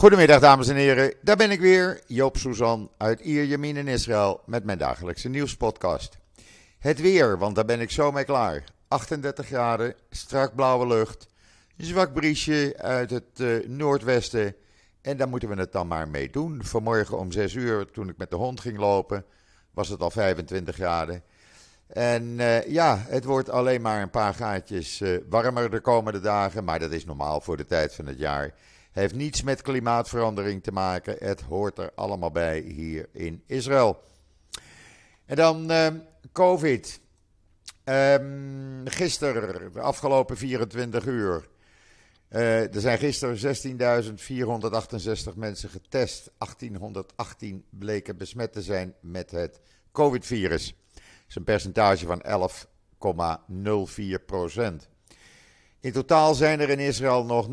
Goedemiddag dames en heren, daar ben ik weer, Joop Suzan uit Ierjemien in Israël met mijn dagelijkse nieuwspodcast. Het weer, want daar ben ik zo mee klaar. 38 graden, strak blauwe lucht, zwak briesje uit het uh, noordwesten en daar moeten we het dan maar mee doen. Vanmorgen om 6 uur toen ik met de hond ging lopen was het al 25 graden. En uh, ja, het wordt alleen maar een paar gaatjes uh, warmer de komende dagen, maar dat is normaal voor de tijd van het jaar. Heeft niets met klimaatverandering te maken. Het hoort er allemaal bij hier in Israël. En dan uh, COVID. Um, gisteren, de afgelopen 24 uur. Uh, er zijn gisteren 16.468 mensen getest. 1818 bleken besmet te zijn met het COVID-virus. Dat is een percentage van 11,04 procent. In totaal zijn er in Israël nog 19.158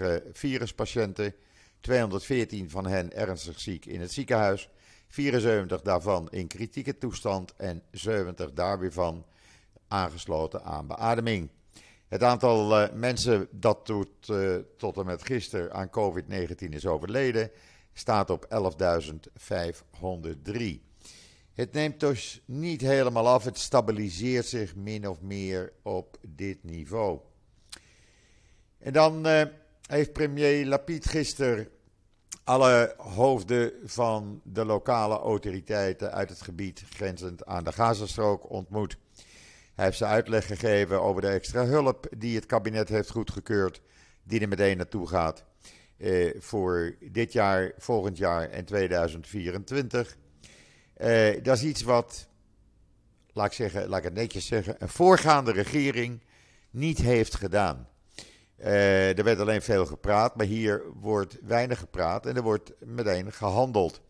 uh, viruspatiënten. 214 van hen ernstig ziek in het ziekenhuis. 74 daarvan in kritieke toestand en 70 daar weer van aangesloten aan beademing. Het aantal uh, mensen dat tot, uh, tot en met gisteren aan COVID-19 is overleden staat op 11.503. Het neemt dus niet helemaal af, het stabiliseert zich min of meer op dit niveau. En dan uh, heeft premier Lapid gisteren alle hoofden van de lokale autoriteiten uit het gebied grenzend aan de Gazastrook ontmoet. Hij heeft ze uitleg gegeven over de extra hulp die het kabinet heeft goedgekeurd, die er meteen naartoe gaat eh, voor dit jaar, volgend jaar en 2024. Uh, dat is iets wat, laat ik, zeggen, laat ik het netjes zeggen, een voorgaande regering niet heeft gedaan. Uh, er werd alleen veel gepraat, maar hier wordt weinig gepraat en er wordt meteen gehandeld.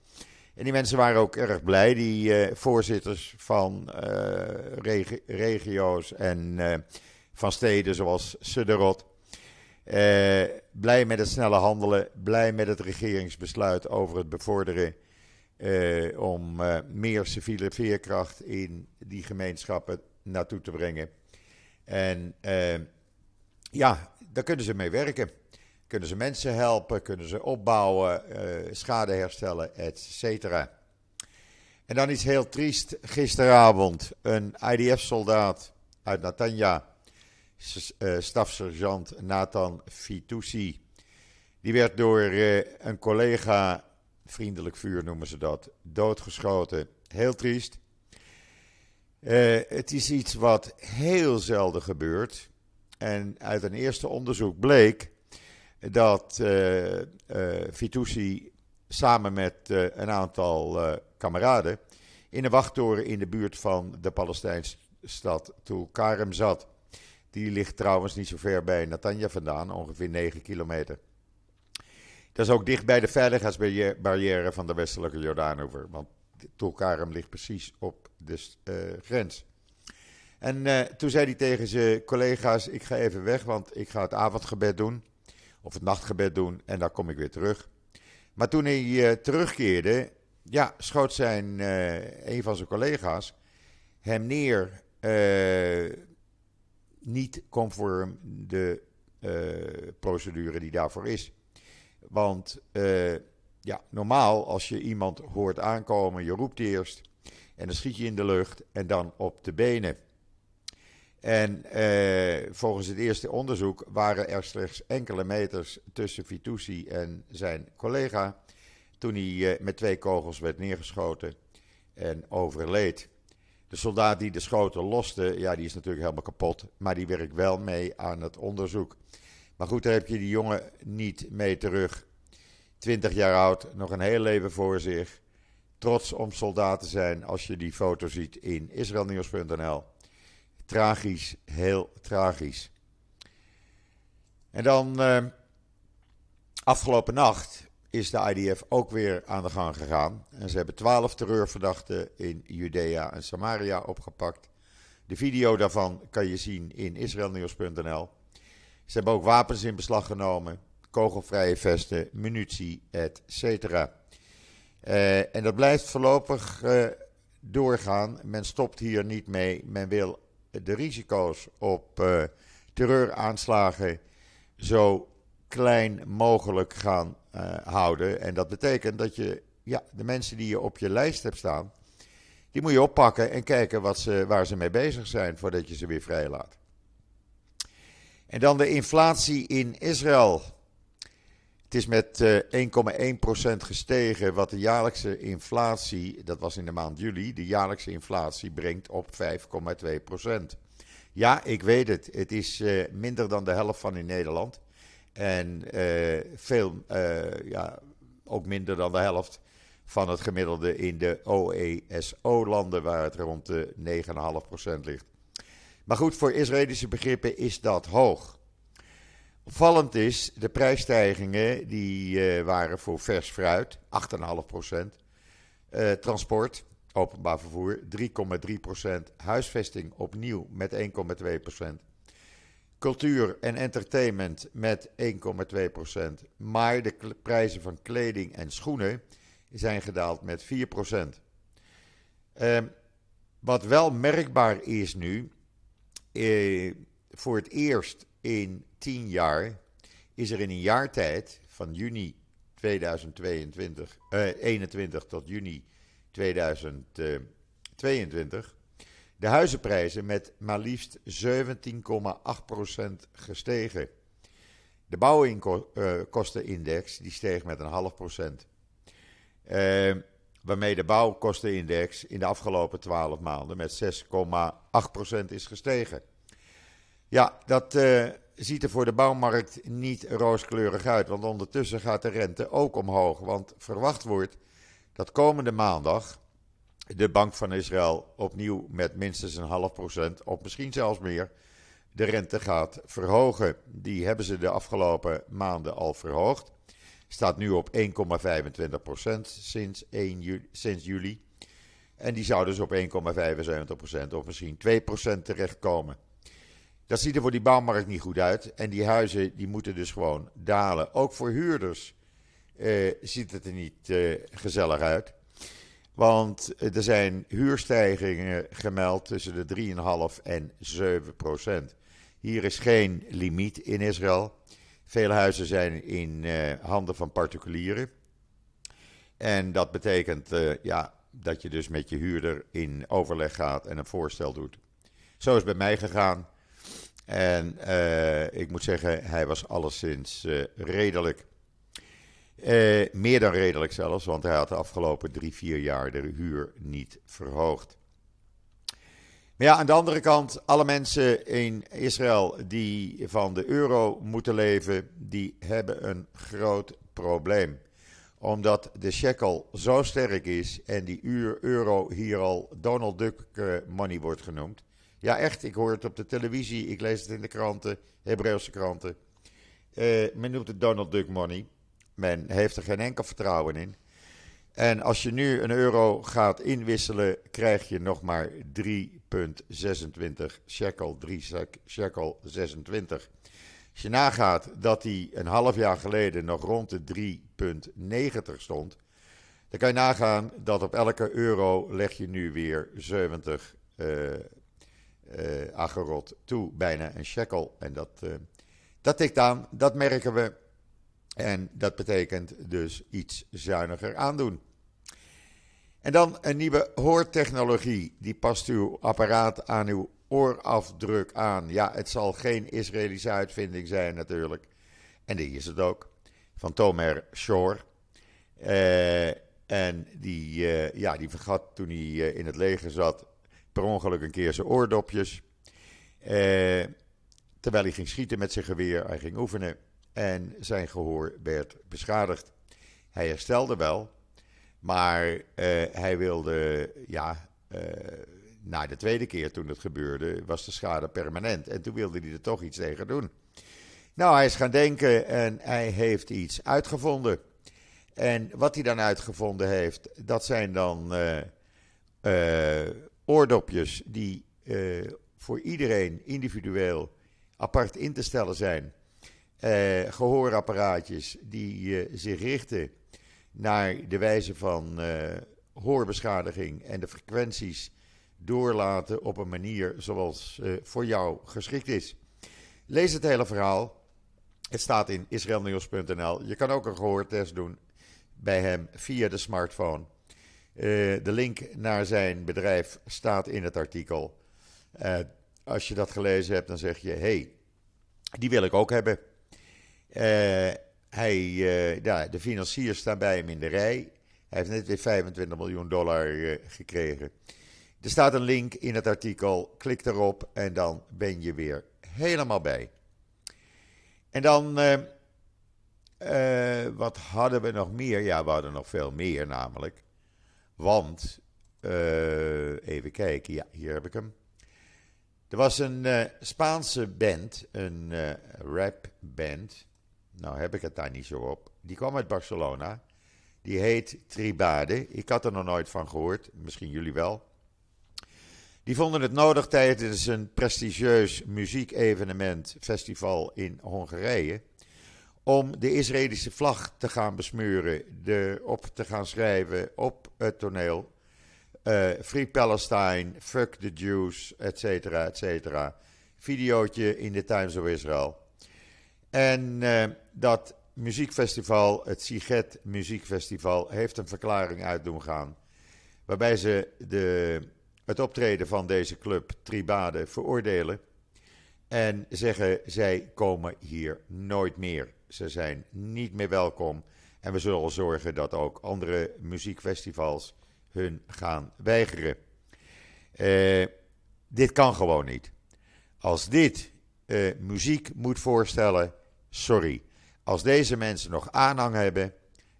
En die mensen waren ook erg blij, die uh, voorzitters van regi regio's en van steden zoals Sudderot. blij met het snelle handelen, blij met het regeringsbesluit over het bevorderen uh, om uh, meer civiele veerkracht in die gemeenschappen naartoe te brengen. En uh, ja, daar kunnen ze mee werken. Kunnen ze mensen helpen, kunnen ze opbouwen, schade herstellen, et cetera. En dan iets heel triest. Gisteravond een IDF-soldaat uit Natanja, stafsergeant Nathan Fitoussi. Die werd door een collega vriendelijk vuur noemen ze dat, doodgeschoten. Heel triest. Uh, het is iets wat heel zelden gebeurt. En uit een eerste onderzoek bleek dat uh, uh, Fitoussi samen met een aantal kameraden in een wachttoren in de buurt van de Palestijnse stad Tulkarem zat. Die ligt trouwens niet zo ver bij Natanja vandaan, ongeveer 9 kilometer. Dat is ook dicht bij de veiligheidsbarrière van de westelijke Jordaanover. Want Tulkarem ligt precies op de uh, grens. En uh, toen zei hij tegen zijn collega's: Ik ga even weg, want ik ga het avondgebed doen. Of het nachtgebed doen. En dan kom ik weer terug. Maar toen hij uh, terugkeerde, ja, schoot zijn, een van zijn collega's hem neer. niet conform de procedure die daarvoor is. Want uh, ja, normaal als je iemand hoort aankomen, je roept eerst en dan schiet je in de lucht en dan op de benen. En uh, volgens het eerste onderzoek waren er slechts enkele meters tussen Fitoussi en zijn collega toen hij uh, met twee kogels werd neergeschoten en overleed. De soldaat die de schoten loste, ja, die is natuurlijk helemaal kapot, maar die werkt wel mee aan het onderzoek. Maar goed, daar heb je die jongen niet mee terug. 20 jaar oud, nog een heel leven voor zich. Trots om soldaat te zijn als je die foto ziet in israelnieuws.nl. Tragisch, heel tragisch. En dan uh, afgelopen nacht is de IDF ook weer aan de gang gegaan. En ze hebben twaalf terreurverdachten in Judea en Samaria opgepakt. De video daarvan kan je zien in israelnieuws.nl. Ze hebben ook wapens in beslag genomen, kogelvrije vesten, munitie, etc. Uh, en dat blijft voorlopig uh, doorgaan. Men stopt hier niet mee. Men wil de risico's op uh, terreuraanslagen zo klein mogelijk gaan houden. En dat betekent dat je ja, de mensen die je op je lijst hebt staan, die moet je oppakken en kijken wat ze, waar ze mee bezig zijn voordat je ze weer vrijlaat. En dan de inflatie in Israël. Het is met 1,1% gestegen, wat de jaarlijkse inflatie, dat was in de maand juli, de jaarlijkse inflatie brengt op 5,2%. Ja, ik weet het. Het is minder dan de helft van in Nederland. En veel, ja, ook minder dan de helft van het gemiddelde in de OESO-landen, waar het rond de 9,5% ligt. Maar goed, voor Israëlische begrippen is dat hoog. Opvallend is, de prijsstijgingen die uh, waren voor vers fruit, 8,5%. Uh, transport, openbaar vervoer, 3,3%. Huisvesting opnieuw met 1,2%. Cultuur en entertainment met 1,2%. Maar de prijzen van kleding en schoenen zijn gedaald met 4%. Uh, ehm, wat wel merkbaar is nu, uh, voor het eerst in 10 jaar is er in een jaar tijd, van juni 2022, uh, 21 tot juni 2022, de huizenprijzen met maar liefst 17,8% gestegen. De bouwkostenindex die steeg met een half procent. Uh, waarmee de bouwkostenindex in de afgelopen 12 maanden met 6,8% is gestegen. Ja, dat uh, ziet er voor de bouwmarkt niet rooskleurig uit, want ondertussen gaat de rente ook omhoog. Want verwacht wordt dat komende maandag de Bank van Israël opnieuw met minstens een half procent, of misschien zelfs meer, de rente gaat verhogen. Die hebben ze de afgelopen maanden al verhoogd. Staat nu op 1,25% sinds, 1 juli, sinds juli. En die zou dus op 1,75% of misschien 2% terechtkomen. Dat ziet er voor die bouwmarkt niet goed uit. En die huizen die moeten dus gewoon dalen. Ook voor huurders eh, ziet het er niet eh, gezellig uit. Want er zijn huurstijgingen gemeld tussen de 3,5 en 7 procent. Hier is geen limiet in Israël. Veel huizen zijn in uh, handen van particulieren. En dat betekent uh, ja, dat je dus met je huurder in overleg gaat en een voorstel doet. Zo is het bij mij gegaan. En uh, ik moet zeggen, hij was alleszins redelijk. meer dan redelijk zelfs, want hij had de afgelopen drie, vier jaar de huur niet verhoogd. Maar ja, aan de andere kant, alle mensen in Israël die van de euro moeten leven, die hebben een groot probleem. Omdat de shekel zo sterk is en die euro hier al Donald Duck eh, money wordt genoemd. Ja, echt, ik hoor het op de televisie, ik lees het in de kranten, Hebreeuwse kranten. Uh, men noemt het Donald Duck money. Men heeft er geen enkel vertrouwen in. En als je nu een euro gaat inwisselen, krijg je nog maar 3,26 shekel, 3 shekel 26. Als je nagaat dat die een half jaar geleden nog rond de 3,90 stond, dan kan je nagaan dat op elke euro leg je nu weer 70 uh, uh, agerot toe, bijna een shekel. En dat, uh, dat tikt aan, dat merken we. En dat betekent dus iets zuiniger aandoen. En dan een nieuwe hoortechnologie. Die past uw apparaat aan uw oorafdruk aan. Ja, het zal geen Israëlische uitvinding zijn natuurlijk. En die is het ook. Van Tomer Shore. Uh, en die, uh, ja, die vergat toen hij uh, in het leger zat per ongeluk een keer zijn oordopjes. terwijl hij ging schieten met zijn geweer. Hij ging oefenen. En zijn gehoor werd beschadigd. Hij herstelde wel. Maar uh, hij wilde, ja, uh, na de tweede keer toen het gebeurde, was de schade permanent. En toen wilde hij er toch iets tegen doen. Nou, hij is gaan denken en hij heeft iets uitgevonden. En wat hij dan uitgevonden heeft, dat zijn dan uh, oordopjes die voor iedereen individueel apart in te stellen zijn. Gehoorapparaatjes die zich richten naar de wijze van uh, hoorbeschadiging en de frequenties doorlaten op een manier zoals voor jou geschikt is. Lees het hele verhaal Het staat in israelnieuws.nl. Je kan ook een gehoortest doen bij hem via de smartphone. De link naar zijn bedrijf staat in het artikel. Als je dat gelezen hebt, dan zeg je: hey, die wil ik ook hebben. Uh, hij, ja, de financiers staan bij hem in de rij. Hij heeft net weer 25 miljoen dollar gekregen. Er staat een link in het artikel. Klik erop en dan ben je weer helemaal bij. En dan, wat hadden we nog meer? Ja, we hadden nog veel meer namelijk. Want, even kijken, ja, hier heb ik hem. Er was een Spaanse band, een rapband. Nou heb ik het daar niet zo op. Die kwam uit Barcelona. Die heet Tribade. Ik had er nog nooit van gehoord. Misschien jullie wel. Die vonden het nodig tijdens een prestigieus muziekevenement, festival in Hongarije, om de Israëlische vlag te gaan besmeuren, de, op te gaan schrijven op het toneel. Uh, Free Palestine, fuck the Jews, et cetera, et cetera. Videootje in de Times of Israel. En uh, dat muziekfestival, het Siget Muziekfestival, heeft een verklaring uit doen gaan. Waarbij ze de het optreden van deze club Tribade veroordelen. En zeggen zij komen hier nooit meer. Ze zijn niet meer welkom. En we zullen zorgen dat ook andere muziekfestivals hun gaan weigeren. Uh, dit kan gewoon niet. Als dit uh, muziek moet voorstellen, sorry. Als deze mensen nog aanhang hebben,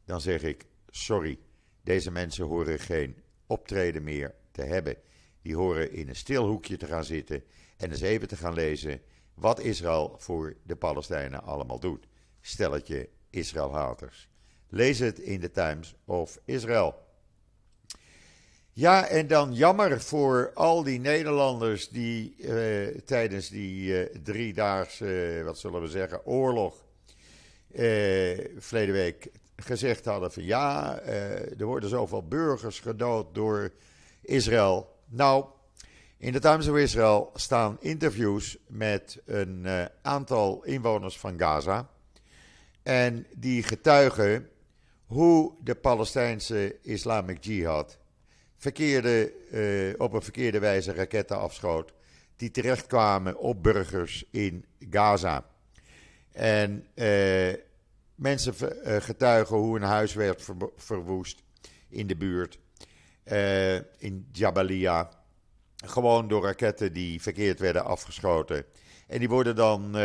dan zeg ik sorry. Deze mensen horen geen optreden meer te hebben. Die horen in een stil hoekje te gaan zitten en eens even te gaan lezen wat Israël voor de Palestijnen allemaal doet. Stelletje Israël-haters. Lees het in de Times of Israel. Ja, en dan jammer voor al die Nederlanders die eh, tijdens die uh, driedaagse, wat zullen we zeggen, oorlog uh, verleden week gezegd hadden van ja, er worden zoveel burgers gedood door Israël. Nou, in de Times of Israel staan interviews met een aantal inwoners van Gaza. En die getuigen hoe de Palestijnse Islamic Jihad verkeerde, uh, op een verkeerde wijze raketten afschoot. Die terechtkwamen op burgers in Gaza. En uh, mensen getuigen hoe een huis werd ver verwoest in de buurt. In Jabalia. Gewoon door raketten die verkeerd werden afgeschoten. En die worden dan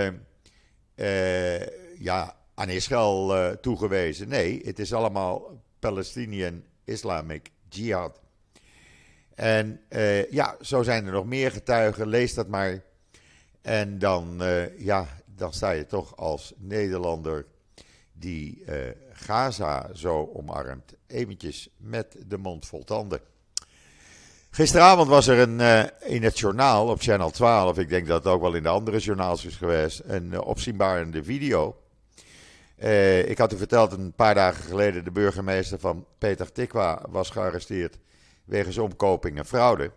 ja, aan Israël toegewezen. Nee, het is allemaal Palestinian Islamic Jihad. En ja, zo zijn er nog meer getuigen. Lees dat maar. En dan, ja, dan sta je toch als Nederlander die uh, Gaza zo omarmt, eventjes met de mond vol tanden. Gisteravond was er een, in het journaal op Channel 12, ik denk dat het ook wel in de andere journaals is geweest, een opzienbarende video. ik had u verteld, een paar dagen geleden de burgemeester van Peter Tikwa was gearresteerd wegens omkoping en fraude.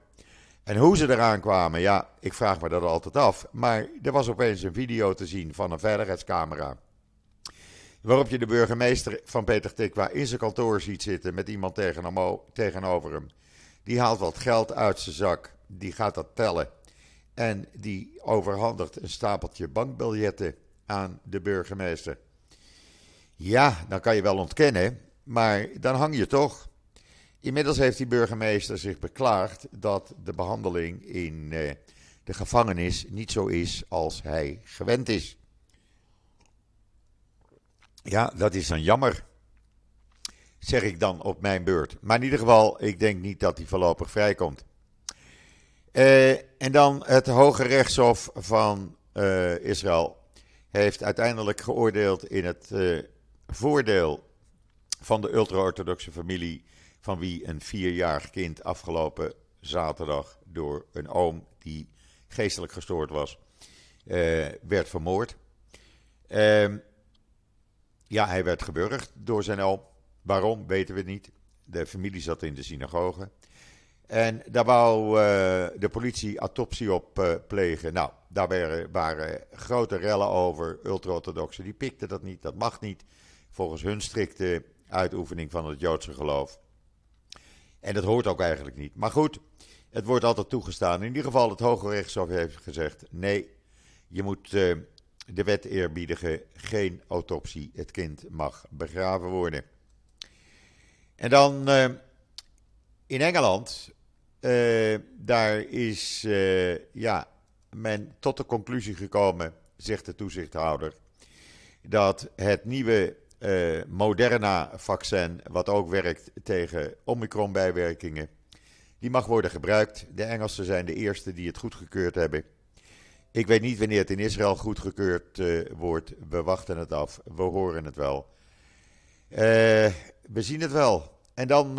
En hoe ze eraan kwamen, ja, ik vraag me dat altijd af. Maar er was opeens een video te zien van een veiligheidscamera Waarop je de burgemeester van Peter Tikwa in zijn kantoor ziet zitten met iemand tegenover hem. Die haalt wat geld uit zijn zak, die gaat dat tellen. En die overhandigt een stapeltje bankbiljetten aan de burgemeester. Ja, dan kan je wel ontkennen, maar dan hang je toch. Inmiddels heeft die burgemeester zich beklaagd dat de behandeling in eh, de gevangenis niet zo is als hij gewend is. Ja, dat is dan jammer. Zeg ik dan op mijn beurt. Maar in ieder geval, ik denk niet dat hij voorlopig vrijkomt. Uh, en dan het Hoge Rechtshof van uh, Israël heeft uiteindelijk geoordeeld in het voordeel van de ultra-orthodoxe familie. Van wie een vierjarig kind afgelopen zaterdag door een oom die geestelijk gestoord was, werd vermoord. Uh, ja, hij werd geburgd door zijn oom. Waarom, weten we niet. De familie zat in de synagoge. En daar wou de politie autopsie op plegen. Nou, daar waren, waren grote rellen over. Ultra-orthodoxen die pikten dat niet, dat mag niet. Volgens hun strikte uitoefening van het Joodse geloof. En dat hoort ook eigenlijk niet. Maar goed, het wordt altijd toegestaan. In ieder geval, het Hoge Rechtshof heeft gezegd: nee, je moet uh, de wet eerbiedigen. Geen autopsie. Het kind mag begraven worden. En dan uh, in Engeland. Uh, daar is ja, men tot de conclusie gekomen, zegt de toezichthouder, dat het nieuwe uh, Moderna-vaccin, wat ook werkt tegen Omicron-bijwerkingen, die mag worden gebruikt. De Engelsen zijn de eerste die het goedgekeurd hebben. Ik weet niet wanneer het in Israël goedgekeurd uh, wordt. We wachten het af. We horen het wel. Uh, we zien het wel. En dan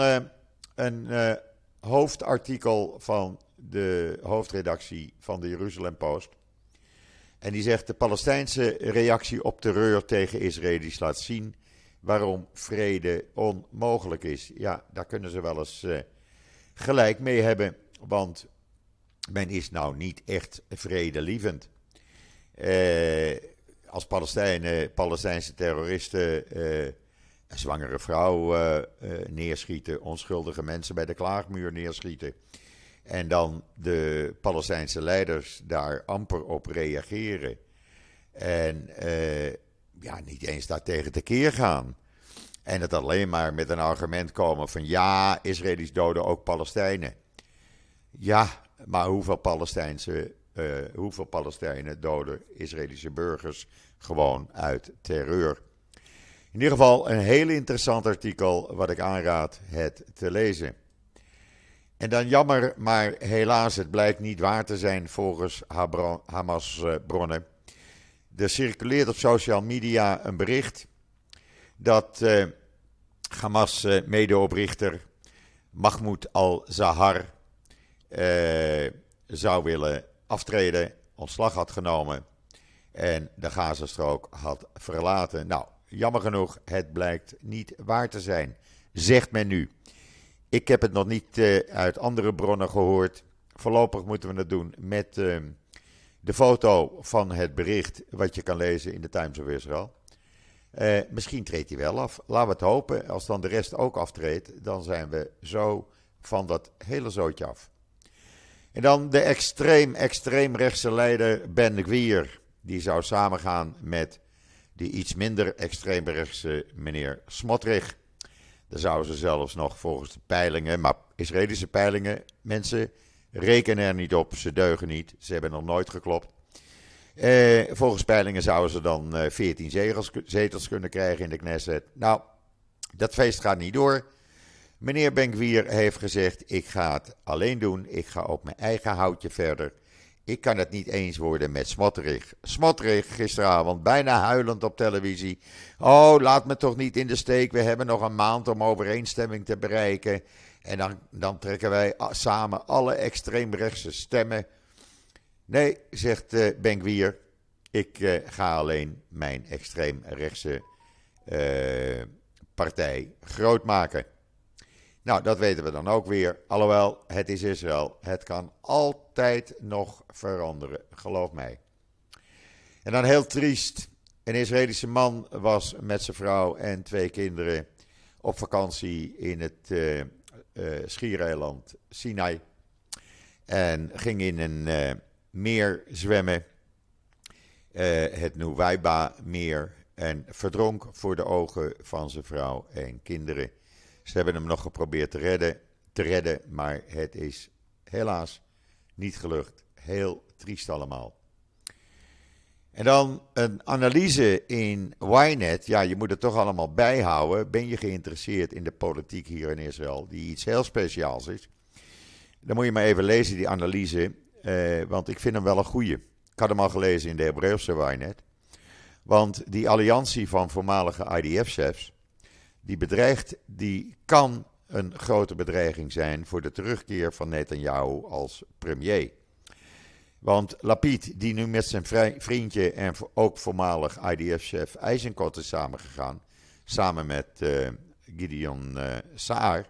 een hoofdartikel van de hoofdredactie van de Jeruzalem Post. En die zegt: De Palestijnse reactie op terreur tegen Israëli's laat zien waarom vrede onmogelijk is. Ja, daar kunnen ze wel eens uh, gelijk mee hebben, want men is nou niet echt vredelievend. Uh, als Palestijnen, Palestijnse terroristen uh, een zwangere vrouw neerschieten, onschuldige mensen bij de klaagmuur neerschieten en dan de Palestijnse leiders daar amper op reageren. En uh, ja, niet eens daartegen tekeer gaan. En het alleen maar met een argument komen van ja, Israëli's doden ook Palestijnen. Ja, maar hoeveel, Palestijnse, uh, hoeveel Palestijnen doden Israëlische burgers gewoon uit terreur? In ieder geval een heel interessant artikel wat ik aanraad het te lezen. En dan jammer, maar helaas, het blijkt niet waar te zijn volgens Hamas-bronnen. Er circuleert op social media een bericht dat uh, Hamas-medeoprichter Mahmoud al-Zahar zou willen aftreden, ontslag had genomen en de Gazastrook had verlaten. Nou, jammer genoeg, het blijkt niet waar te zijn, zegt men nu. Ik heb het nog niet uh, uit andere bronnen gehoord. Voorlopig moeten we het doen met uh, de foto van het bericht wat je kan lezen in de Times of Israel. Uh, misschien treedt hij wel af. Laten we het hopen. Als dan de rest ook aftreedt, dan zijn we zo van dat hele zootje af. En dan de extreem, extreem rechtse leider Ben Gwier. Die zou samengaan met die iets minder extreemrechtse meneer Smotrich. Daar zouden ze zelfs nog volgens de peilingen, maar Israëlische peilingen, mensen rekenen er niet op, ze deugen niet, ze hebben nog nooit geklopt. Eh, volgens peilingen zouden ze dan eh, 14 zetels, zetels, kunnen krijgen in de Knesset. Nou, dat feest gaat niet door. Meneer Benkwier heeft gezegd: ik ga het alleen doen, ik ga op mijn eigen houtje verder. Ik kan het niet eens worden met Smotterig. Smotterig gisteravond bijna huilend op televisie. Oh, laat me toch niet in de steek. We hebben nog een maand om overeenstemming te bereiken. En dan, dan trekken wij samen alle extreemrechtse stemmen. Nee, zegt uh, Benkwier. Ik uh, ga alleen mijn extreemrechtse uh, partij groot maken. Nou, dat weten we dan ook weer. Alhoewel, het is Israël. Het kan altijd nog veranderen, geloof mij. En dan heel triest. Een Israëlische man was met zijn vrouw en twee kinderen op vakantie in het uh, uh, schiereiland Sinai. En ging in een uh, meer zwemmen, het Nuwaiba-meer. En verdronk voor de ogen van zijn vrouw en kinderen. Ze hebben hem nog geprobeerd te redden, te redden, maar het is helaas niet gelukt. Heel triest allemaal. En dan een analyse in Ynet. Ja, je moet het toch allemaal bijhouden. Ben je geïnteresseerd in de politiek hier in Israël, die iets heel speciaals is? Dan moet je maar even lezen, die analyse. Eh, want ik vind hem wel een goeie. Ik had hem al gelezen in de Hebreeuwse Ynet. Want die alliantie van voormalige IDF-chefs die bedreigt, die kan een grote bedreiging zijn voor de terugkeer van Netanyahu als premier. Want Lapid, die nu met zijn vriendje en ook voormalig IDF-chef Eisenkot is samengegaan, samen met uh, Gideon uh, Saar,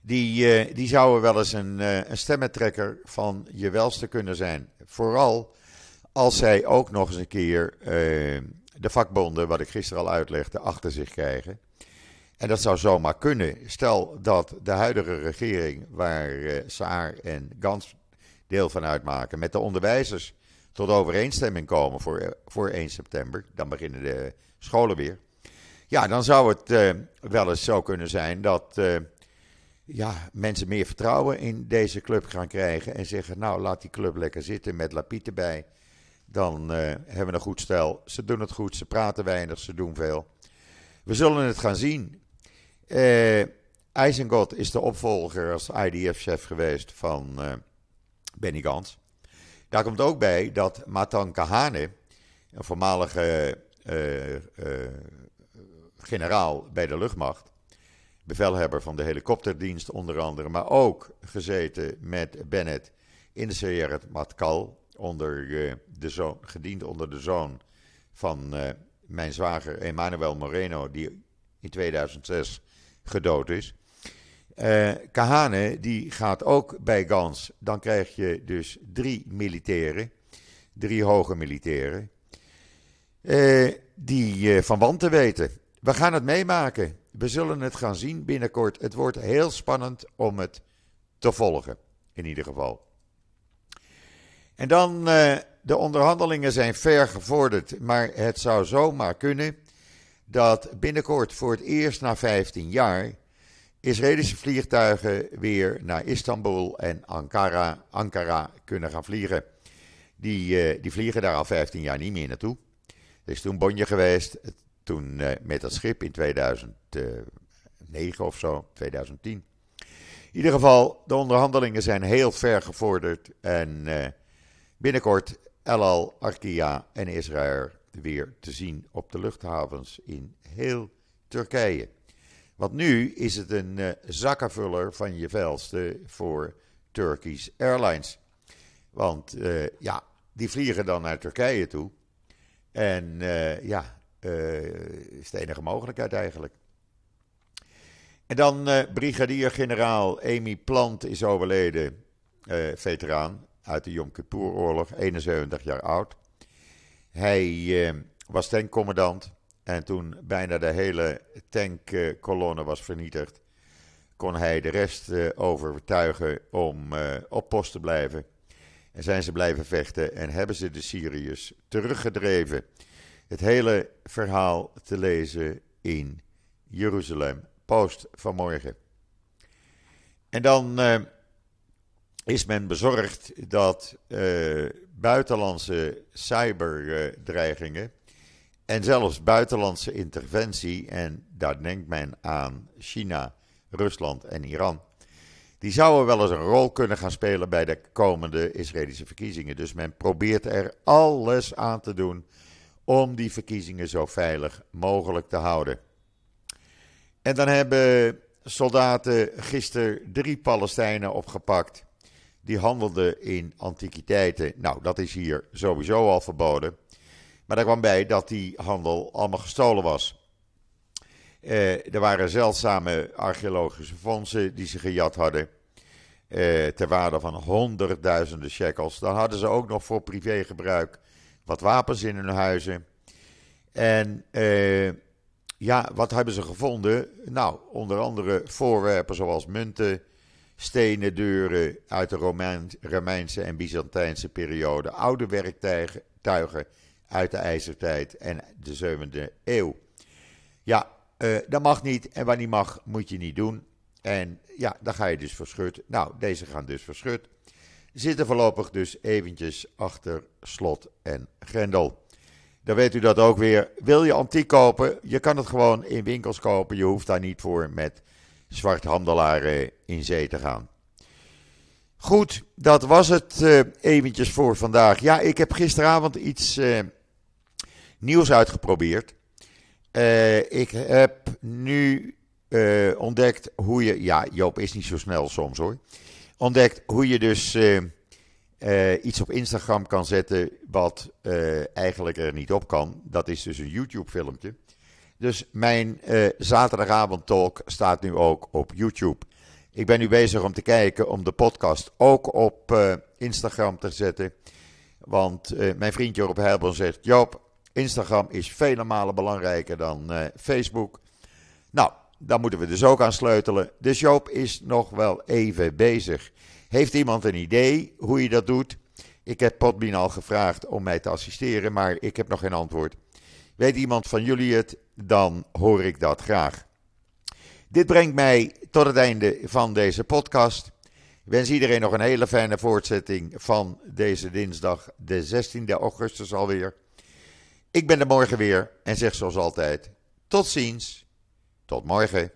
die, die zouden wel eens een, een van je welste kunnen zijn. Vooral als zij ook nog eens een keer de vakbonden, wat ik gisteren al uitlegde, achter zich krijgen. En dat zou zomaar kunnen. Stel dat de huidige regering, waar uh, Saar en Gans deel van uitmaken, met de onderwijzers tot overeenstemming komen voor, eh, voor 1 september, dan beginnen de scholen weer. Ja, dan zou het uh, wel eens zo kunnen zijn dat ja, mensen meer vertrouwen in deze club gaan krijgen en zeggen, nou laat die club lekker zitten met Lapiet erbij. Dan hebben we een goed stel. Ze doen het goed, ze praten weinig, ze doen veel. We zullen het gaan zien. Uh, is de opvolger als IDF-chef geweest van uh, Benny Gans. Daar komt ook bij dat Matan Kahane, een voormalige generaal bij de luchtmacht, bevelhebber van de helikopterdienst onder andere, maar ook gezeten met Bennett in de Matkal, onder, de zoon, gediend onder de zoon van mijn zwager Emmanuel Moreno, die in 2006 gedood is. Uh, Kahane die gaat ook bij Gans. Dan krijg je dus drie militairen, drie hoge militairen, die uh, van wanten weten. We gaan het meemaken. We zullen het gaan zien binnenkort. Het wordt heel spannend om het te volgen, in ieder geval. En dan, de onderhandelingen zijn ver gevorderd, maar het zou zomaar kunnen dat binnenkort voor het eerst na 15 jaar Israëlische vliegtuigen weer naar Istanbul en Ankara, Ankara kunnen gaan vliegen. Die, uh, die vliegen daar al 15 jaar niet meer naartoe. Er is toen bonje geweest, toen uh, met dat schip in 2009 of zo, 2010. In ieder geval, de onderhandelingen zijn heel ver gevorderd en uh, binnenkort El Al, Arkia en Israël weer te zien op de luchthavens in heel Turkije. Want nu is het een uh, zakkenvuller van je velste voor Turkish Airlines. Want uh, ja, die vliegen dan naar Turkije toe. En uh, ja, is de enige mogelijkheid eigenlijk. En dan brigadier-generaal Amy Plant is overleden, veteraan uit de Yom Kippur-oorlog, 71 jaar oud. Hij eh, was tankcommandant en toen bijna de hele tankkolonne was vernietigd, kon hij de rest eh, overtuigen om eh, op post te blijven. En zijn ze blijven vechten en hebben ze de Syriërs teruggedreven. Het hele verhaal te lezen in Jeruzalem Post vanmorgen. En dan is men bezorgd dat uh, buitenlandse cyberdreigingen en zelfs buitenlandse interventie, en daar denkt men aan China, Rusland en Iran, die zouden wel eens een rol kunnen gaan spelen bij de komende Israëlische verkiezingen. Dus men probeert er alles aan te doen om die verkiezingen zo veilig mogelijk te houden. En dan hebben soldaten gisteren drie Palestijnen opgepakt die handelde in antiquiteiten. Nou, dat is hier sowieso al verboden. Maar daar kwam bij dat die handel allemaal gestolen was. Eh, er waren zeldzame archeologische fondsen die ze gejat hadden. Eh, ter waarde van honderdduizenden shekels. Dan hadden ze ook nog voor privégebruik wat wapens in hun huizen. En uh, ja, wat hebben ze gevonden? Nou, onder andere voorwerpen zoals munten, stenen deuren uit de Romeinse en Byzantijnse periode, oude werktuigen uit de ijzertijd en de 7e eeuw. Ja, uh, dat mag niet en wat niet mag, moet je niet doen. En ja, dan ga je dus verschut. Nou, deze gaan dus verschut. Zitten voorlopig dus eventjes achter slot en grendel. Dan weet u dat ook weer. Wil je antiek kopen? Je kan het gewoon in winkels kopen. Je hoeft daar niet voor met zwarthandelaren in zee te gaan. Goed, dat was het uh, eventjes voor vandaag. Ja, ik heb gisteravond iets uh, nieuws uitgeprobeerd. Uh, ik heb nu ontdekt hoe je. Ja, Joop is niet zo snel soms hoor. Ontdekt hoe je dus iets op Instagram kan zetten. wat eigenlijk er niet op kan. Dat is dus een YouTube-filmpje. Dus mijn uh, zaterdagavond talk staat nu ook op YouTube. Ik ben nu bezig om te kijken om de podcast ook op uh, Instagram te zetten. Want uh, mijn vriendje op Heilbron zegt: Joop, Instagram is vele malen belangrijker dan Facebook. Nou, daar moeten we dus ook aan sleutelen. Dus Joop is nog wel even bezig. Heeft iemand een idee hoe je dat doet? Ik heb Podbean al gevraagd om mij te assisteren, maar ik heb nog geen antwoord. Weet iemand van jullie het? Dan hoor ik dat graag. Dit brengt mij tot het einde van deze podcast. Ik wens iedereen nog een hele fijne voortzetting van deze dinsdag, de 16e augustus alweer. Ik ben er morgen weer en zeg zoals altijd: tot ziens, tot morgen.